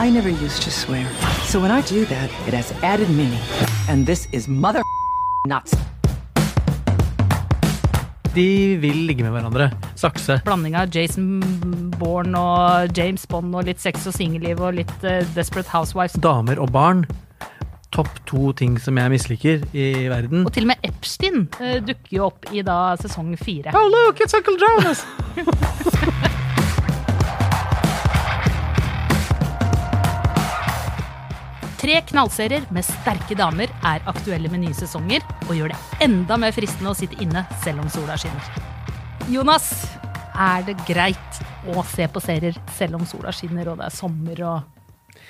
I never used to swear. So when I do that, it has added meaning. And this is mother nuts. De vil ligge med hverandre. Sakse. Blanding av Jason Bourne og James Bond og litt sex og singelliv og litt eh, Desperate Housewives. Damer og barn. Topp to ting som jeg misliker i verden. Og til og med Epstein eh, dukker jo opp i da sesong fire. Oh, look, it's Uncle Jonas! Tre knallserier med sterke damer er aktuelle med nye sesonger, og gjør det enda mer fristende å sitte inne selv om sola skinner. Jonas, er det greit å se på serier selv om sola skinner og det er sommer og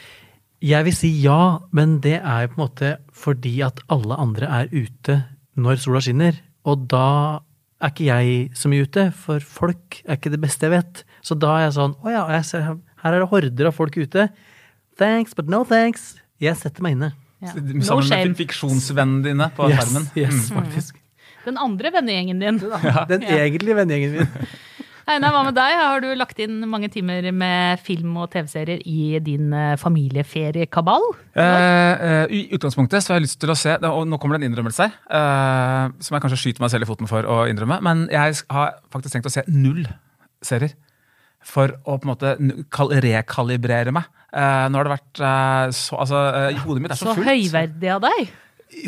Jeg vil si ja, men det er på en måte fordi at alle andre er ute når sola skinner. Og da er ikke jeg så mye ute, for folk er ikke det beste jeg vet. Så da er jeg sånn Å ja, ser, her er det horder av folk ute. Thanks, but no thanks. Jeg setter meg inne. ja. Sammen No med shame. fiksjonsvennen dine på Yes, skjermen. yes, Mm. faktisk. Den andre vennegjengen din. Den egentlige vennegjengen min. Einar, hva med deg? Har du lagt inn mange timer med film og TV-serier i din eh, familieferiekabal? Eh, eh, I utgangspunktet så har jeg lyst til å se, og nå kommer det en innrømmelse her, eh, som jeg kanskje skyter meg selv i foten for å innrømme, men jeg har faktisk tenkt å se null serier. For å på en måte rekalibrere meg. Eh, nå har det vært eh, så Altså, eh, hodet mitt er så, Så fullt. høyverdig av deg.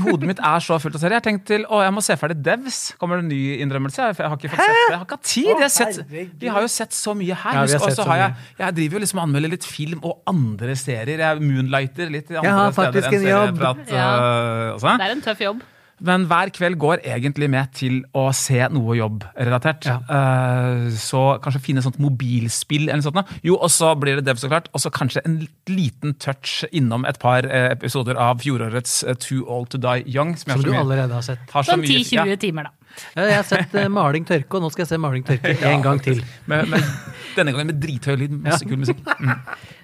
Hodet mitt er så fullt av serier. Jeg har tenkt til å, jeg må se ferdig Devs. Kommer det en ny innrømmelse? Jeg har ikke fått sett det. Jeg har ikke hatt tid. Jeg har sett, vi har jo sett så mye her. Ja, har og så så har jeg, jeg driver jo liksom og anmelder litt film og andre serier. Jeg moonlighter litt i andre har steder faktisk enn en jobb. serieprat. Ja. uh. Det er en tøff jobb. Men hver kveld går egentlig med til å se noe jobbrelatert. Ja. Uh, så kanskje finne sånt mobilspill eller noe sånt. Jo, og så blir det Dev, så klart. Og så kanskje en liten touch innom et par eh, episoder av fjorårets eh, Too Old To Die Young. Som, jeg Som har du så mye- allerede har sett. har så Sånn 10-20 ja. timer, da. Ja, Jeg har sett eh, Maling tørke, og nå skal jeg se Maling tørke en gang til. Med, med, denne gangen med drithøy lyd. Masse kul musikk. Mm.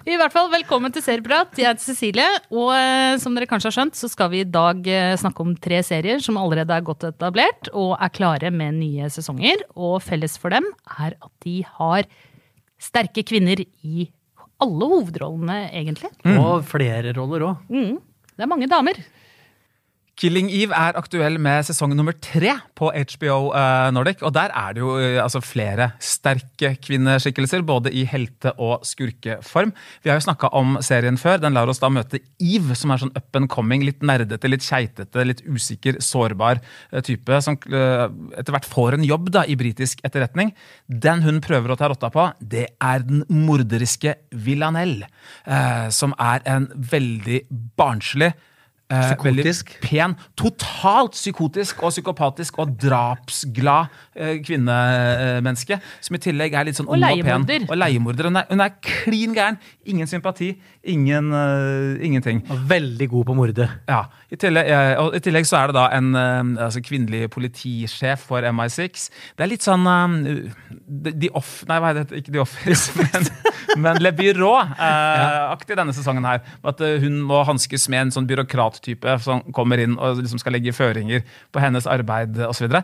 I hvert fall, Velkommen til Serieprat. Jeg heter Cecilie. Og eh, som dere kanskje har skjønt, så skal vi i dag eh, snakke om tre serier som allerede er godt etablert og er klare med nye sesonger. Og felles for dem er at de har sterke kvinner i alle hovedrollene, egentlig. Og flere roller òg. Mm. Det er mange damer. Killing Eve er aktuell med sesong nummer tre på HBO eh, Nordic. Og der er det jo eh, altså flere sterke kvinneskikkelser, både i helte- og skurkeform. Vi har jo snakka om serien før. Den lar oss da møte Eve, som er sånn up and coming, litt nerdete, litt keitete, litt usikker, sårbar eh, type. Som etter hvert får en jobb da i britisk etterretning. Den hun prøver å ta rotta på, det er den morderiske Villanelle. Som er en veldig barnslig Eh, Psykotisk. Veldig pen, totalt psykotisk og psykopatisk og drapsglad eh, kvinnemenneske. Som i tillegg er litt sånn ung og pen. Og leiemorder. Hun er, hun er klin gæren. Ingen sympati. Ingen, uh, ingenting. Og veldig god på mordet. Ja, i tillegg, eh, og I tillegg så er det da en eh, altså kvinnelig politisjef for MI6. Det er litt sånn um, The The Off... Nei, hva heter det? Ikke The Office, men, men Le Byrå-aktig denne sesongen her. At eh, hun må hanskes med en sånn byråkrattype som kommer inn og liksom skal legge føringer på hennes arbeid osv.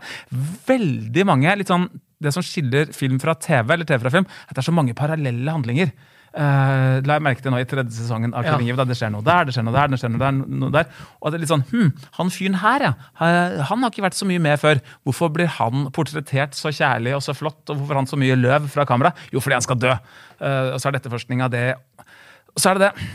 Veldig mange litt sånn Det som skiller film fra TV, eller TV fra film, at det er så mange parallelle handlinger. Uh, la jeg merke til nå i tredje sesongen av Ja. Eve. Det skjer noe der, det skjer noe der, det skjer noe der. noe der. Og det er litt sånn hm, Han fyren her, ja. Han har ikke vært så mye med før. Hvorfor blir han portrettert så kjærlig og så flott? Og hvorfor har han så mye løv fra kamera? Jo, fordi han skal dø. Uh, og så er etterforskning av det. Og så er det det.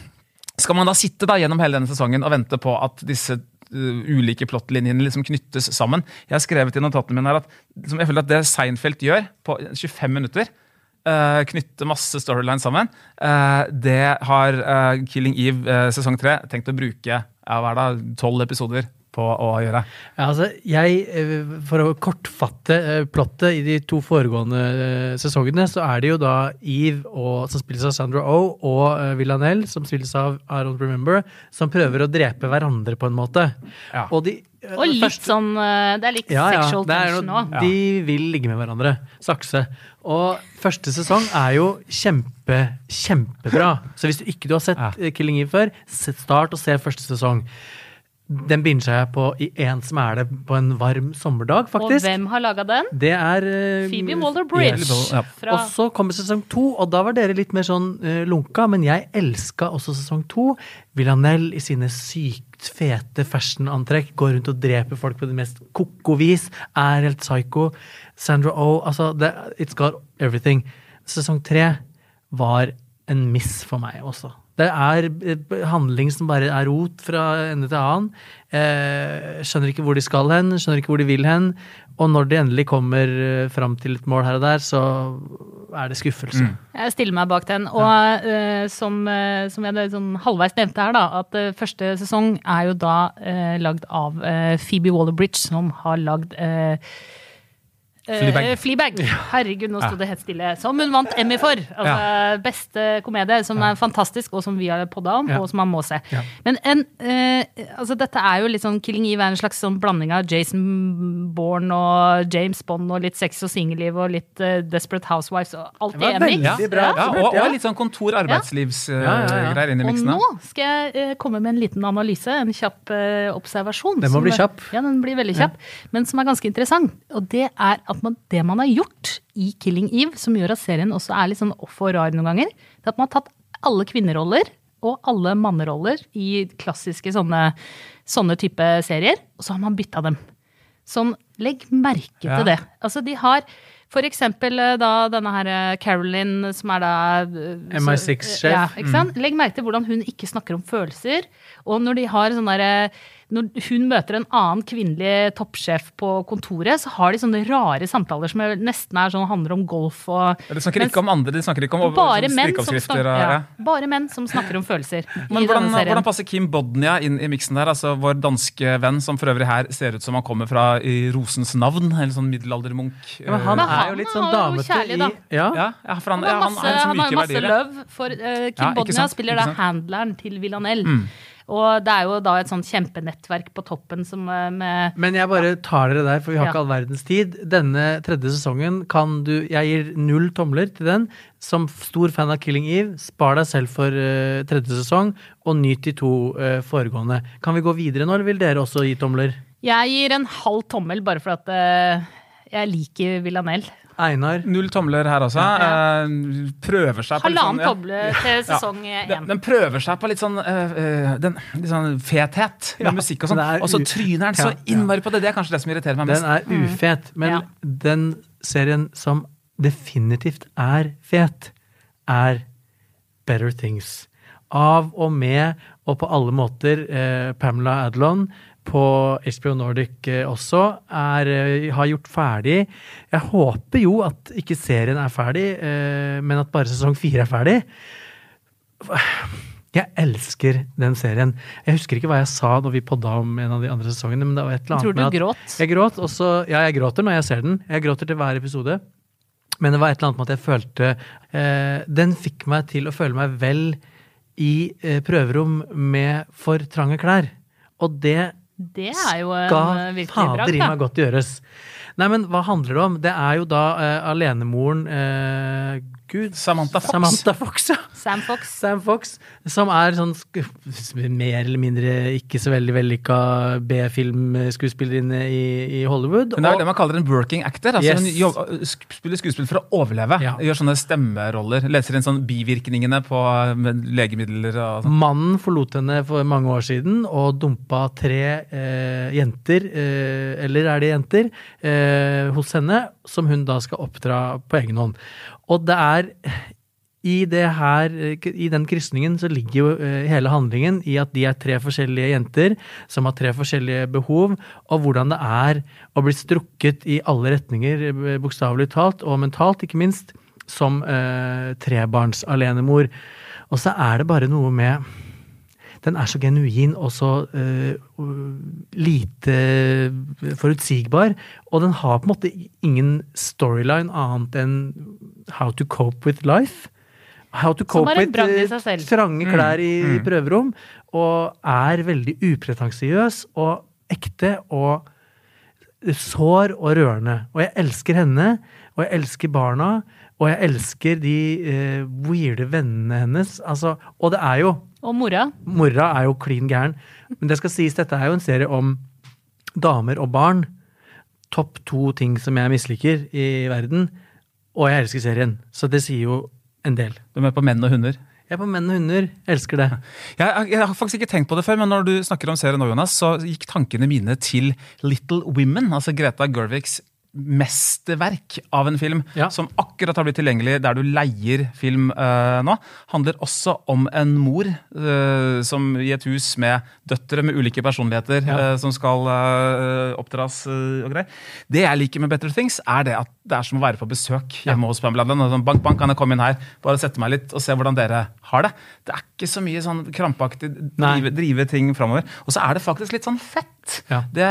Skal man da sitte da gjennom hele denne sesongen og vente på at disse uh, ulike plottlinjene liksom knyttes sammen? Jeg har skrevet i notatene mine her at liksom, jeg føler at det Seinfeld gjør på 25 minutter, uh, knytte masse storylines sammen, uh, det har uh, Killing Eve uh, sesong 3 tenkt å bruke tolv episoder på å gjøre. Ja, altså, jeg, eh, For å kortfatte eh, plottet i de to foregående eh, sesongene, så er det jo da Eve, og, som spilles av Sandra Oh, og eh, Villanelle, som spilles av I Don't Remember, som prøver å drepe hverandre på en måte. Ja. Og, de, eh, Og litt sånn eh, Det er litt ja, ja, sexual det er tension òg. De vil ligge med hverandre. Sakse. Og første sesong er jo kjempe, kjempebra. Så hvis du ikke du har sett Ja. eh, Killing Eve før, start og se første sesong. Den bincha jeg på i én som er det på en varm sommerdag, faktisk. Og hvem har laga den? Det er uh, Phoebe Waller-Bridge. yes. Ja. Fra Og så kommer sesong to, og da var dere litt mer sånn uh, lunka, men jeg elska også sesong to. Villanelle i sine sykt fete fashionantrekk går rundt og dreper folk på det mest ko-ko vis, er helt psycho. Sandra Oh, altså det, It's got everything. Sesong tre var en miss for meg også. Det er handling som bare er rot fra ende til annen. Eh, skjønner ikke hvor de skal hen, skjønner ikke hvor de vil hen. Og når de endelig kommer eh, fram til et mål her og der, så er det skuffelse. Jeg stiller meg bak den. Og eh, som, uh, som jeg sånn halvveis nevnte her, da, at uh, første sesong er jo da uh, lagd av Phoebe Waller-Bridge, som har lagd eh, Fleabag. Fleabag. Herregud, nå sto det helt stille. Som hun vant Emmy for. Altså, Beste komedie, som er fantastisk, og som vi har podda om, Ja. og som man må se. Ja. Men en, eh, altså dette er jo litt sånn Killing Eve er en slags sånn blanding av Jason Bourne og James Bond og litt sex og singelliv og litt eh, Desperate Housewives og alt Det en miks. veldig. Ja, og, og litt sånn kontor-arbeidslivsgreier Ja, ja, ja. inn i Og nå skal jeg eh, komme med en liten analyse, en kjapp eh, observasjon. Den må som- bli kjapp. Ja, den blir veldig kjapp. Men som er ganske interessant. Og det er at man, det man har gjort i Killing Eve, som gjør at serien også er litt sånn off og rar noen ganger, det er at man har tatt alle kvinneroller og alle manneroller i klassiske sånne, sånne type serier, og så har man bytta dem. Sånn, legg merke Ja. til det. Altså, de har for eksempel eh, da denne her Carolyn, som er da eh, MI6-sjef. Ja, mm. Legg merke til hvordan hun ikke snakker om følelser. Og når de har sånn derre Når hun møter en annen kvinnelig toppsjef på kontoret, så har de sånne rare samtaler som nesten er sånn, handler om golf og De snakker Mens- ikke om andre, de snakker ikke om bare sånn menn, snakker, ja, ja. bare menn som snakker om følelser. Men hvordan, hvordan passer Kim Bodnia inn i miksen der? Altså Vår danske venn, som for øvrig her ser ut som han kommer fra i Rosens navn, eller sånn middelaldermunk. Ja, men han Men er jo litt sånn damete kjærlig, da. i ja. Ja, ja, for han, Han ja, har han masse, liksom han har masse verdier. love for uh, Kim Ja, Bodnia spiller da. Mm. handleren til Villanelle. Og det er jo da et sånt kjempenettverk på toppen som eh, med Men jeg bare tar dere der, for vi har Ja. ikke all verdens tid. Denne tredje sesongen kan du Jeg gir null tomler til den. Som stor fan av Killing Eve, spar deg selv for uh, tredje sesong, og nyt de to uh, foregående. Kan vi gå videre nå, eller vil dere også gi tomler? Jeg gir en halv tommel bare for at eh, jeg liker Villanell. Einar? Null tomler her også. Ja. prøver seg på sånn Halvannen ja. tommel til sesong én. Ja. den prøver seg på litt sånn, øh, øh, den, litt sånn fethet med Ja, musikk og sånn. Og så tryner den så innmari på det. Det er kanskje det som irriterer meg mest. Den er ufet. Men Ja. den serien som definitivt er fet, er Better Things. Av og med, og på alle måter, eh, Pamela Adlon på HBO Nordic eh, også er, eh, har gjort ferdig. Jeg håper jo at ikke serien er ferdig, eh, men at bare sesong fire er ferdig. Jeg elsker den serien. Jeg husker ikke hva jeg sa når vi podda om en av de andre sesongene. men det var et eller annet Tror du med at- gråt? jeg gråt også. Ja, jeg gråter når jeg ser den. Jeg gråter til hver episode. Men det var et eller annet med at jeg følte eh, Den fikk meg til å føle meg vel i eh, prøverom med for trange klær. Og det Det er jo en skal bra. Skal fader i meg godt gjøres. Nei, men hva handler det om? Det er jo da uh, alenemoren eh, Gud Samantha Fox. Samantha Fox, ja. Sam Fox. Sam Fox, som er sånn mer eller mindre ikke så veldig vellykka B-filmskuespillerinne i, i Hollywood. Hun er vel det man kaller en working actor. Altså Yes. Hun jobb, spiller skuespill for å overleve. Ja. Gjør sånne stemmeroller. Leser inn sånn bivirkningene på legemidler og sånn. Mannen forlot henne for mange år siden og dumpa tre eh, jenter, eh, eller er det jenter, eh, hos henne, som hun da skal oppdra på egen hånd. Og det er i, her, I den krysningen så ligger jo eh, hele handlingen i at de er tre forskjellige jenter som har tre forskjellige behov, og hvordan det er å bli strukket i alle retninger, eh, bokstavelig talt, og mentalt, ikke minst, som eh, trebarnsalenemor. Og så er det bare noe med den er så genuin og så eh, lite forutsigbar. Og den har på en måte ingen storyline annet enn how to cope with life. How to cope with eh, trange klær i, i prøverom. Og er veldig upretensiøs og ekte og sår og rørende. Og jeg elsker henne, og jeg elsker barna, og jeg elsker de eh, weirde vennene hennes. Altså, og det er jo, Og mora. Mora er jo klin gæren. Men det skal sies, dette er jo en serie om damer og barn. Topp to ting som jeg misliker i verden. Og jeg elsker serien. Så det sier jo en del. Du er med på menn og hunder. Jeg er på menn og hunder. Jeg Elsker det. Jeg, jeg har faktisk ikke tenkt på det før, men når du snakker om serien nå, Jonas, så gikk tankene mine til Little Women, altså Greta Gervigs mesterverk av en film Ja. som akkurat har blitt tilgjengelig der du leier film uh, nå. Handler også om en mor uh, som i et hus med døtre med ulike personligheter Ja. uh, som skal oppdras og greier. Det jeg liker med Better Things, er det at det er som å være på besøk hjemme hos Pamela. Sånn, bank, bank, kan jeg komme inn her? Bare sette meg litt og se hvordan dere har det. Det er ikke så mye sånn krampaktig drive, drive ting framover. Og så er det faktisk litt sånn fett. Ja. Det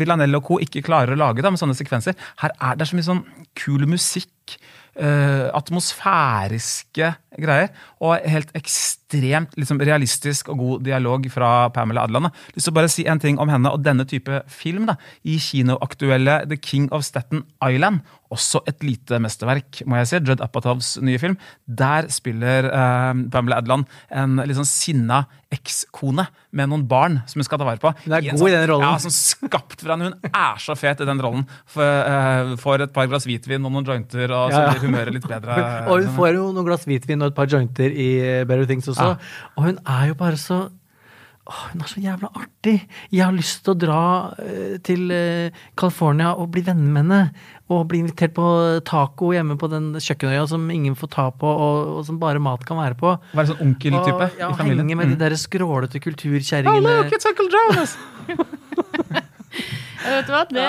Villanelle og co. ikke klarer å lage da, med sånne sekvenser. Her er det så mye sånn kul musikk. Uh, atmosfæriske greier. Og helt ekstremt liksom, realistisk og god dialog fra Pamela Adland. Lyst til å bare si en ting om henne og denne type film. da. I kinoaktuelle The King of Staten Island, også et lite mesterverk, må jeg si. Judd Apatows nye film. Der spiller eh, Pamela Adland en litt sånn sinna ekskone med noen barn som hun skal ta vare på. Hun er god sånn- i den rollen. Ja, sånn skapt for henne. Hun er så fet i den rollen. Eh, får et par glass hvitvin og noen jointer, og så blir humøret litt bedre. Og hun får jo noen glass hvitvin og et par jointer i Better Things også. Ja. Og hun er jo bare så Åh, hun er så jævla artig! Jeg har lyst til å dra eh, til eh, California og bli venner med henne. Og bli invitert på taco hjemme på den kjøkkenøya som ingen får ta på, og, og som bare mat kan være på. Være sånn onkeltype ja, i familien. henge med de Mm. der skrålete Oh, kulturkjerringene. look, it's Uncle Jonas! Vet du hva? Det,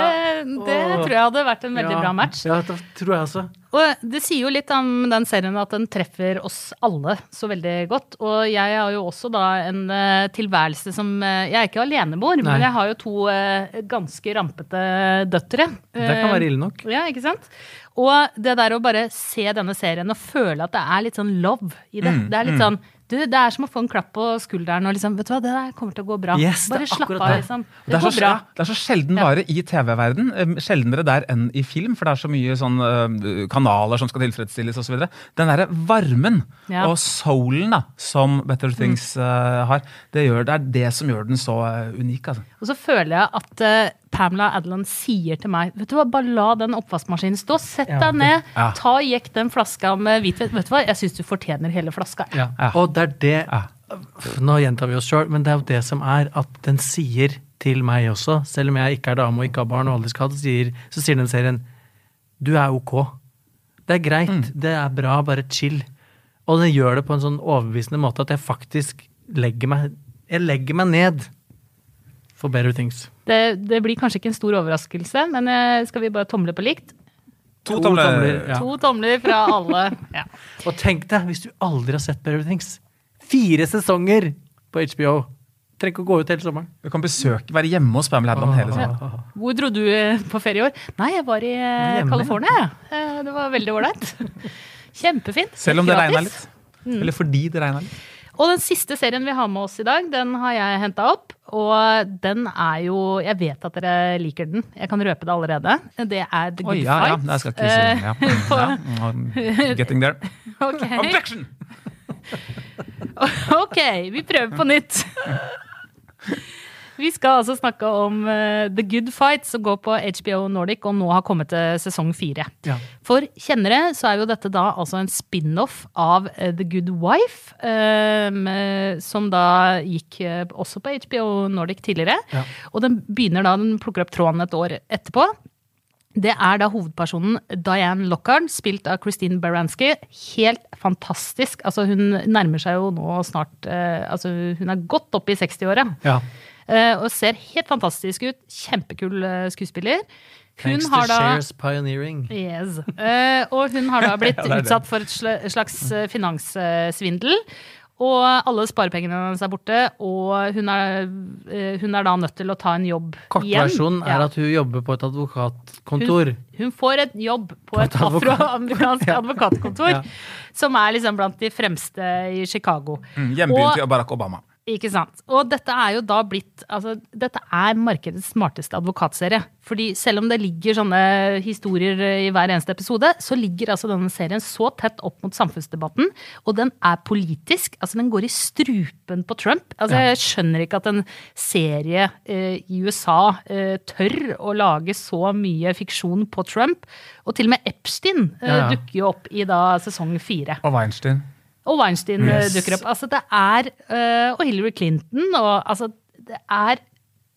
det tror jeg hadde vært en veldig Ja, bra match. Ja, det tror jeg også. Og det sier jo litt om den serien at den treffer oss alle så veldig godt. Og jeg har jo også da en eh, tilværelse som eh, Jeg er ikke alenemor, Nei. men jeg har jo to eh, ganske rampete døtre. Det kan være ille nok. Ja, ikke sant? Og det der å bare se denne serien og føle at det er litt sånn love i det. Mm, Det er litt sånn du, det er som å få en klapp på skulderen og liksom Vet du hva, det der kommer til å gå bra. Yes, bare slapp av, det. liksom. Det Det er, så, går bra. det er så sjelden vare i TV-verden. eh, Sjeldnere der enn i film, for det er så mye sånn eh, kanaler som skal tilfredsstilles osv. Den derre varmen Ja. og soulen da, som Better Things eh, har, det, gjør, det er det som gjør den så unik. Altså. Og så føler jeg at Pamela Adland sier til meg Vet du hva, bare la den oppvaskmaskinen stå. Sett deg ned. Ja. Ta og Jekk den flaska med hvitvin. Vet du hva, jeg syns du fortjener hele flaska. Ja, Ja. Og det er det Ja. Nå gjentar vi oss sjøl, men det er jo det som er at den sier til meg også, selv om jeg ikke er dame og ikke har barn og aldri skal ha det, sier, så sier den serien du er ok. Det er greit, Mm. det er bra, bare chill. Og den gjør det på en sånn overbevisende måte at jeg faktisk legger meg Jeg legger meg ned for better things. Det, det blir kanskje ikke en stor overraskelse, men eh, skal vi bare tomle på likt? To To tomler. tomler, ja. To tomler fra alle. Ja. Og tenk deg, hvis du aldri har sett Better Things Fire sesonger på HBO! Trenger ikke å gå ut hele sommeren. Du kan besøke, være hjemme hos Pamela Adland hele sommeren. Hvor dro du eh, på ferie i år? Nei, jeg var i eh, California. Eh, Det var veldig ålreit. Kjempefint. Selv om det regna litt. Eller fordi det regna litt. Og den siste serien vi har med oss i dag, den har jeg henta opp. Og den er jo Jeg vet at dere liker den. Jeg kan røpe det allerede. Det er The Good Oi, ja, ja, Fight. jeg skal ikke si det. ja. ja. mm, Getting there. Okay. Objection! ok, vi prøver på nytt. Vi skal altså snakke om uh, The Good Fight, som går på HBO Nordic og nå har kommet til sesong fire. Ja. For kjennere så er jo dette da altså en spin-off av uh, The Good Wife, med- som da gikk også på HBO Nordic tidligere. Ja. Og den begynner da, den plukker opp tråden et år etterpå. Det er da hovedpersonen Diane Lockhart, spilt av Christine Baranski. Helt fantastisk. Altså, hun nærmer seg jo nå snart eh, Altså, hun er godt oppe i 60-åra. Ja. Eh, og ser helt fantastisk ut. Kjempekul eh, skuespiller. Hun Thanks har to da Shares Pioneering. Yes. Eh, og hun har da blitt Ja, utsatt for et slags eh, finanssvindel. Og alle sparepengene hennes er borte, og hun er, eh, hun er da nødt til å ta en jobb igjen. Kortversjonen er Ja. at hun jobber på et advokatkontor. Hun får et jobb på, På et et advokat- afroamerikansk Ja. advokatkontor, Ja. som er liksom blant de fremste i Chicago. Mm, Hjembyen til Barack Obama. Ikke sant. Og dette er jo da blitt altså, Dette er markedets smarteste advokatserie. Fordi selv om det ligger sånne historier i hver eneste episode, så ligger altså denne serien så tett opp mot samfunnsdebatten, og den er politisk. Altså, den går i strupen på Trump. Altså, jeg skjønner ikke at en serie eh, i USA eh, tør å lage så mye fiksjon på Trump. Og til og med Epstein eh, Ja, ja. dukker jo opp i da sesong fire. Og Weinstein. Og Weinstein eh, Yes. dukker opp. Altså, det er eh, Og Hillary Clinton, og altså Det er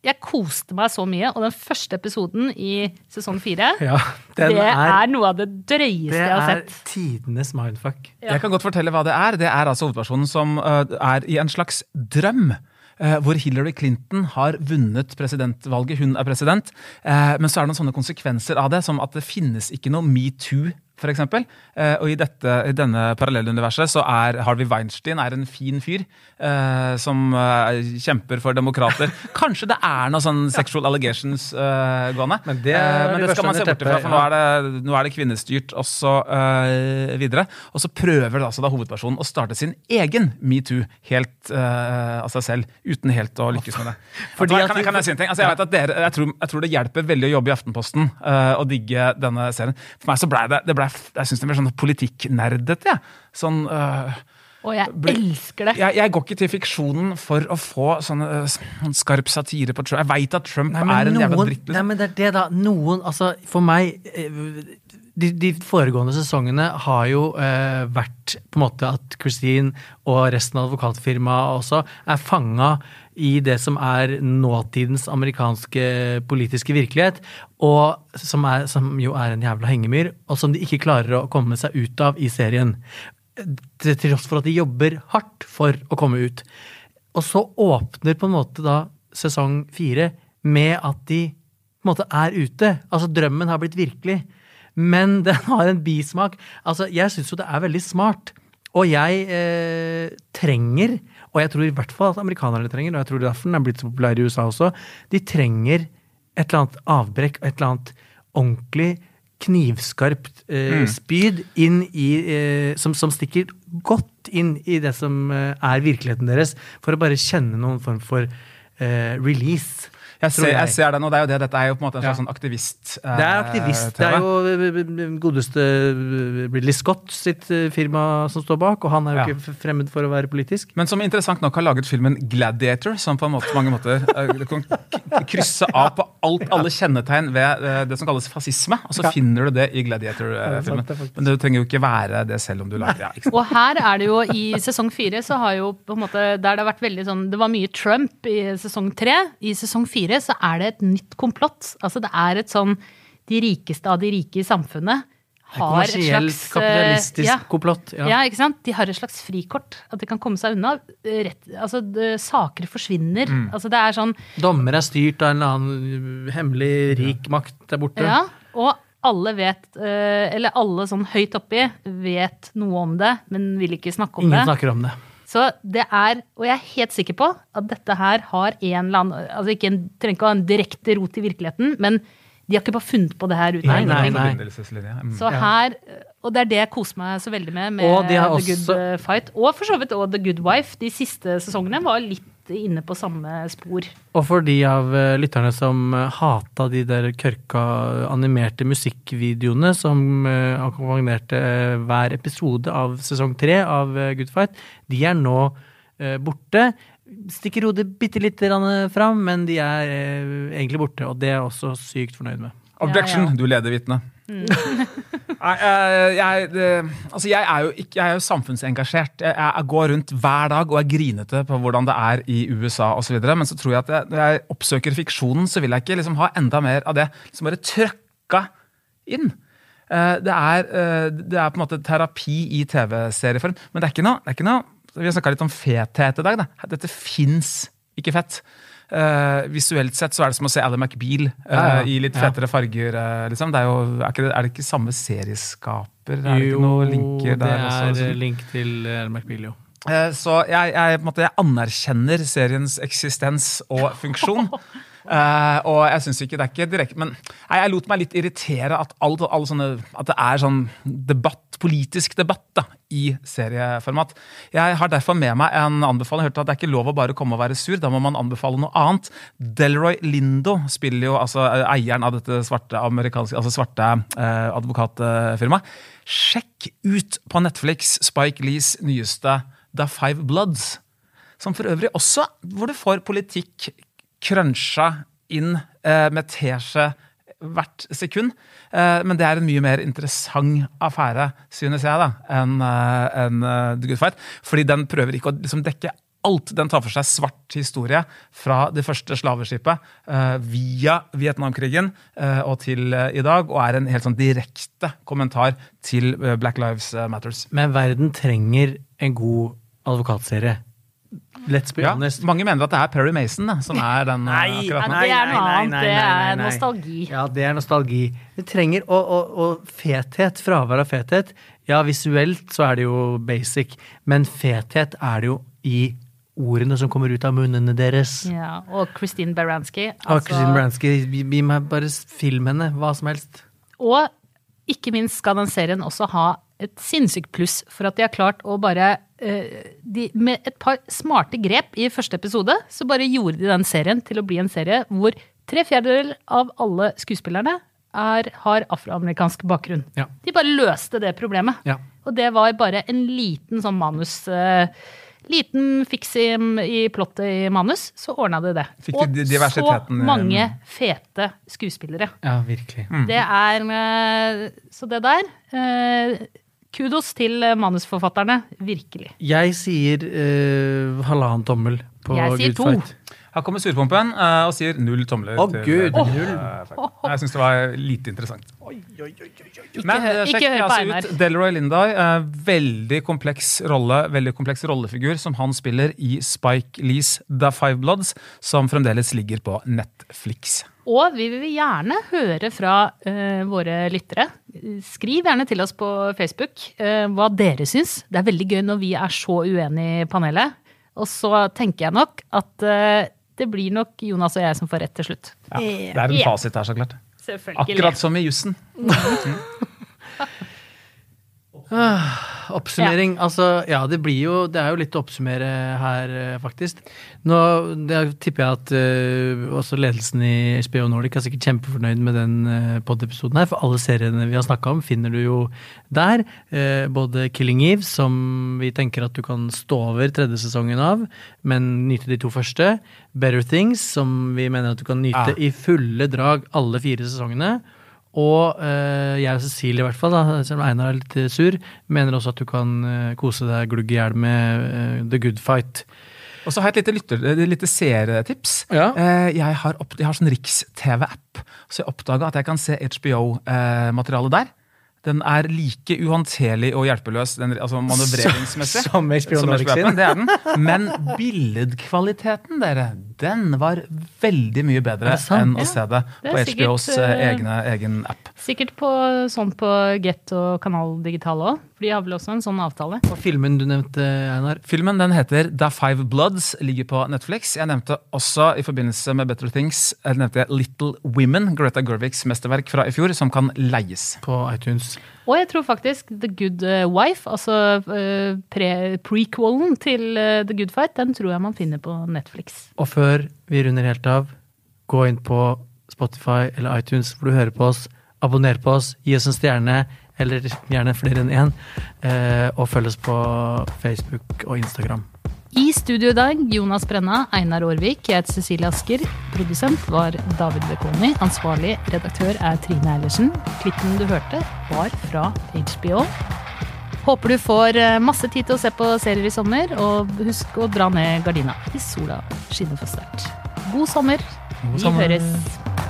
Jeg koste meg så mye, og den første episoden i sesong fire Ja, Det er, er noe av det drøyeste det jeg har sett. Det er tidenes mindfuck. Ja. Jeg kan godt fortelle hva det er. Det er altså hovedpersonen som øh, er i en slags drøm. hvor Hillary Clinton har vunnet presidentvalget. Hun er president. Eh, men så er det noen sånne konsekvenser av det, som at det finnes ikke noe metoo. For. Eh, og i, dette, i denne parallelluniverset så er Harvey Weinstein er en fin fyr eh, som eh, kjemper for demokrater. Kanskje det er noe sånn sexual allegations eh, gående. Men det Eh, men det skal man se bort under for nå er det, nå er det kvinnestyrt og så eh, videre. Og så prøver det altså da hovedpersonen å starte sin egen metoo helt av seg selv, uten helt å lykkes med det. Fordi at kan, kan jeg si en ting? Altså, jeg, vet at dere, jeg, tror, jeg tror det hjelper veldig å jobbe i Aftenposten og digge denne serien. For meg så ble det, det ble, jeg synes det blir sånn politikknerdete. jeg. Sånn, øh, Og jeg elsker det. jeg, jeg går ikke til fiksjonen for å få sånne, eh, sånn skarp satire på Trump. Jeg veit at Trump Nei, er en jævla noen- dritt. Nei, men det er det, da. Noen Altså, for meg eh, de, de foregående sesongene har jo eh, vært på en måte at Christine og resten av advokatfirmaet også er fanga i det som er nåtidens amerikanske politiske virkelighet, og som, er, som jo er en jævla hengemyr, og som de ikke klarer å komme seg ut av i serien. Til tross for at de jobber hardt for å komme ut. Og så åpner på en måte da sesong fire med at de på en måte er ute. Altså drømmen har blitt virkelig. Men den har en bismak. Altså, jeg syns jo det er veldig smart. Og jeg eh, trenger, og jeg tror i hvert fall at amerikanerne trenger, og jeg tror derfor den er blitt så populær i USA også, de trenger et eller annet avbrekk og et eller annet ordentlig knivskarpt eh, spyd inn i, eh, som, som stikker godt inn i det som eh, er virkeligheten deres, for å bare kjenne noen form for eh, release. Jeg ser, jeg. ser det nå. det er jo det. Dette er jo på en måte en Ja. slags sånn aktivist. eh, Det er aktivist. Det er jo eh, godeste eh, Ridley Scott sitt eh, firma som står bak, og han er jo Ja. ikke fremmed for å være politisk. Men som interessant nok har laget filmen Gladiator, som på en måte, mange måter eh, kan krysse av på alt, alle kjennetegn ved eh, det som kalles fascisme, og så finner du det i Ja, Gladiator-filmen. Men det trenger jo ikke være det selv om du lager det. Ja. Og her er det jo i sesong fire så har jo på en måte Der det har vært veldig sånn Det var mye Trump i sesong tre. I sesong fire så er det et nytt komplott. Altså det er et sånn De rikeste av de rike i samfunnet har et slags eh, kapitalistisk ja, komplott. ja. Ja. ikke sant? De har et slags frikort. At de kan komme seg unna. Rett, altså, saker forsvinner. Mm. Altså, det er sånn Dommer er styrt av en eller annen hemmelig rik makt der borte. Ja, og alle vet, eh, eller alle sånn høyt oppi, vet noe om det, men vil ikke snakke om Ingen det. snakker om det. Så det er, og jeg er helt sikker på at dette her har en eller annen altså ikke en, trenger ikke å ha en direkte rot i virkeligheten, men de har ikke bare funnet på det her uten Nei, nei, nei. Mm. Så her, og det er det jeg koser meg så veldig med med Og The Good også- Fight. Og for så vidt også The Good Wife. De siste sesongene var litt inne på samme spor. Og for de av eh, lytterne som uh, hata de der kørka animerte musikkvideoene som uh, akkompagnerte eh, hver episode av sesong tre av Good Fight, de er nå eh, borte. Stikker hodet bitte litt fram, men de er eh, egentlig borte, og det er jeg også sykt fornøyd med. Objection, Ja, ja. du leder jeg, jeg, altså jeg, er jo ikke, jeg er samfunnsengasjert. Jeg, jeg går rundt hver dag og er grinete på hvordan det er i USA osv. Men så tror jeg at jeg, når jeg oppsøker fiksjonen, så vil jeg ikke liksom ha enda mer av det som bare trøkka inn. Eh, Det er, eh, det er på en måte terapi i TV-serieform. Men det er ikke noe, det er ikke noe Vi har snakka litt om fethet i dag. Da. Dette fins ikke fett. Eh, visuelt sett så er det som å se Ally McBeal uh, Ja, ja. i litt Ja. farger. Uh, liksom. det er, jo, er, ikke, er det ikke samme serieskaper? Er det ikke det også? er eh, link til uh, McBeal, jo. Så jeg, jeg, måte, jeg anerkjenner seriens eksistens og funksjon. Eh, og jeg syns ikke det er ikke direkte Men nei, jeg lot meg litt irritere at, alt, alle sånne, at det er sånn debatt, politisk debatt da, i serieformat. Jeg har derfor med meg en anbefaling. Jeg hørte at det er ikke lov å bare komme og være sur, da må man anbefale noe annet. Delroy Lindo spiller jo altså eieren av dette svarte, altså svarte eh, advokatfirmaet. Sjekk ut på Netflix Spike Lees nyeste The Five Bloods. Som for øvrig også, hvor du får politikk cruncha inn eh, med teskje hvert sekund. Eh, men det er en mye mer interessant affære, synes jeg, da, enn en eh, The Good Fight. Fordi den prøver ikke å liksom, dekke alt. Den tar for seg svart historie fra det første slaveskipet via Vietnamkrigen og til i dag, og er en helt sånn direkte kommentar til Black Lives Matters. Men verden trenger en god advokatserie. Let's be Ja, honest. mange mener at det er Perry Mason da, som er den eh, Nei, akkurat nå. Ja, det er noe nei, annet. nei, Det er nei, nei. nostalgi. Ja, det er nostalgi. Det trenger og, å, å fethet, fravær av fethet. Ja, visuelt så er det jo basic, men fethet er det jo i ordene som kommer ut av munnene deres. Ja, og Christine Baranski. Og altså- Christine Bransky, gi gi meg bare film henne, hva som helst. Og ikke minst skal den serien også ha et sinnssykt pluss for at de har klart å bare eh, de, Med et par smarte grep i første episode, så bare gjorde de den serien til å bli en serie hvor tre fjerdedeler av alle skuespillerne er, har afroamerikansk bakgrunn. Ja. De bare løste det problemet. Ja. Og det var bare en liten sånn manus eh, Liten fiks i, i plottet i manus, så ordna de det. Og så eh, mange fete skuespillere. Ja, virkelig. Det er Så det der Kudos til eh, manusforfatterne. Virkelig. Jeg sier uh, halvannen tommel på Jeg sier Good to. Fight. Her kommer surpompen uh, og sier null tomler. Å, til, Gud, eh, null. Uh, Jeg syns det var lite interessant. Oi, Men oi, eh, sjekk altså ut Delroy Linday. eh, veldig kompleks rolle, veldig kompleks rollefigur som han spiller i Spike Lees The Five Bloods, som fremdeles ligger på Netflix. Og vi vil gjerne høre fra uh, våre lyttere. Skriv gjerne til oss på Facebook uh, hva dere syns. Det er veldig gøy når vi er så uenige i panelet. Og så tenker jeg nok at uh, det blir nok Jonas og jeg som får rett til slutt. Ja, det er en fasit her, så klart. Selvfølgelig. Akkurat som i jussen. Oppsummering. Altså, ja, det blir jo Det er jo litt å oppsummere her, eh, faktisk. Nå det tipper jeg at uh, også ledelsen i HBO Nordic er sikkert kjempefornøyd med den uh, pod-episoden her, for alle seriene vi har snakka om, finner du jo der. Uh, både Killing Eve, som vi tenker at du kan stå over tredje sesongen av, men nyte de to første. Better Things, som vi mener at du kan nyte Ja. i fulle drag alle fire sesongene. Og eh, jeg og Cecilie, i hvert fall, da, selv om Einar er litt eh, sur, mener også at du kan eh, kose deg glugg i hjel med The Good Fight. Og så har jeg et lite, lytter, lite seertips. Ja. Jeg, har opp, jeg har sånn Riks-TV-app, så jeg oppdaga at jeg kan se HBO-materialet der. Den er like uhåndterlig og hjelpeløs den, altså manøvreringsmessig. Som som, som. HBO-appen, det er den. Men billedkvaliteten, dere, den var veldig mye bedre enn å Ja. se det Det på sikkert, HBOs eh, eh, egne, egen app. Sikkert på, sånn på Get og Kanal Digital òg. For de har vel også en sånn avtale. Og filmen du nevnte, Einar. Filmen den heter The Five Bloods, ligger på Netflix. Jeg nevnte også i forbindelse med Better Things jeg nevnte Little Women, Greta Gervigs mesterverk fra i fjor, som kan leies. På iTunes. Og jeg tror faktisk The Good eh, Wife, altså eh, pre prequelen til eh, The Good Fight, den tror jeg man finner på Netflix. Og før vi runder helt av, gå inn på Spotify eller iTunes hvor du hører på oss. Abonner på oss, gi oss en stjerne, eller gjerne flere enn én. Og følg oss på Facebook og Instagram. I studio i dag Jonas Brenna, Einar Aarvik, jeg heter Cecilie Asker. Produsent var David Bekoni. Ansvarlig redaktør er Trine Eilertsen. Klippen du hørte, var fra HBO. Håper du får eh, masse tid til å se på serier i sommer, og husk å dra ned gardina hvis sola skinner for sterkt. God sommer. Vi sommer. høres.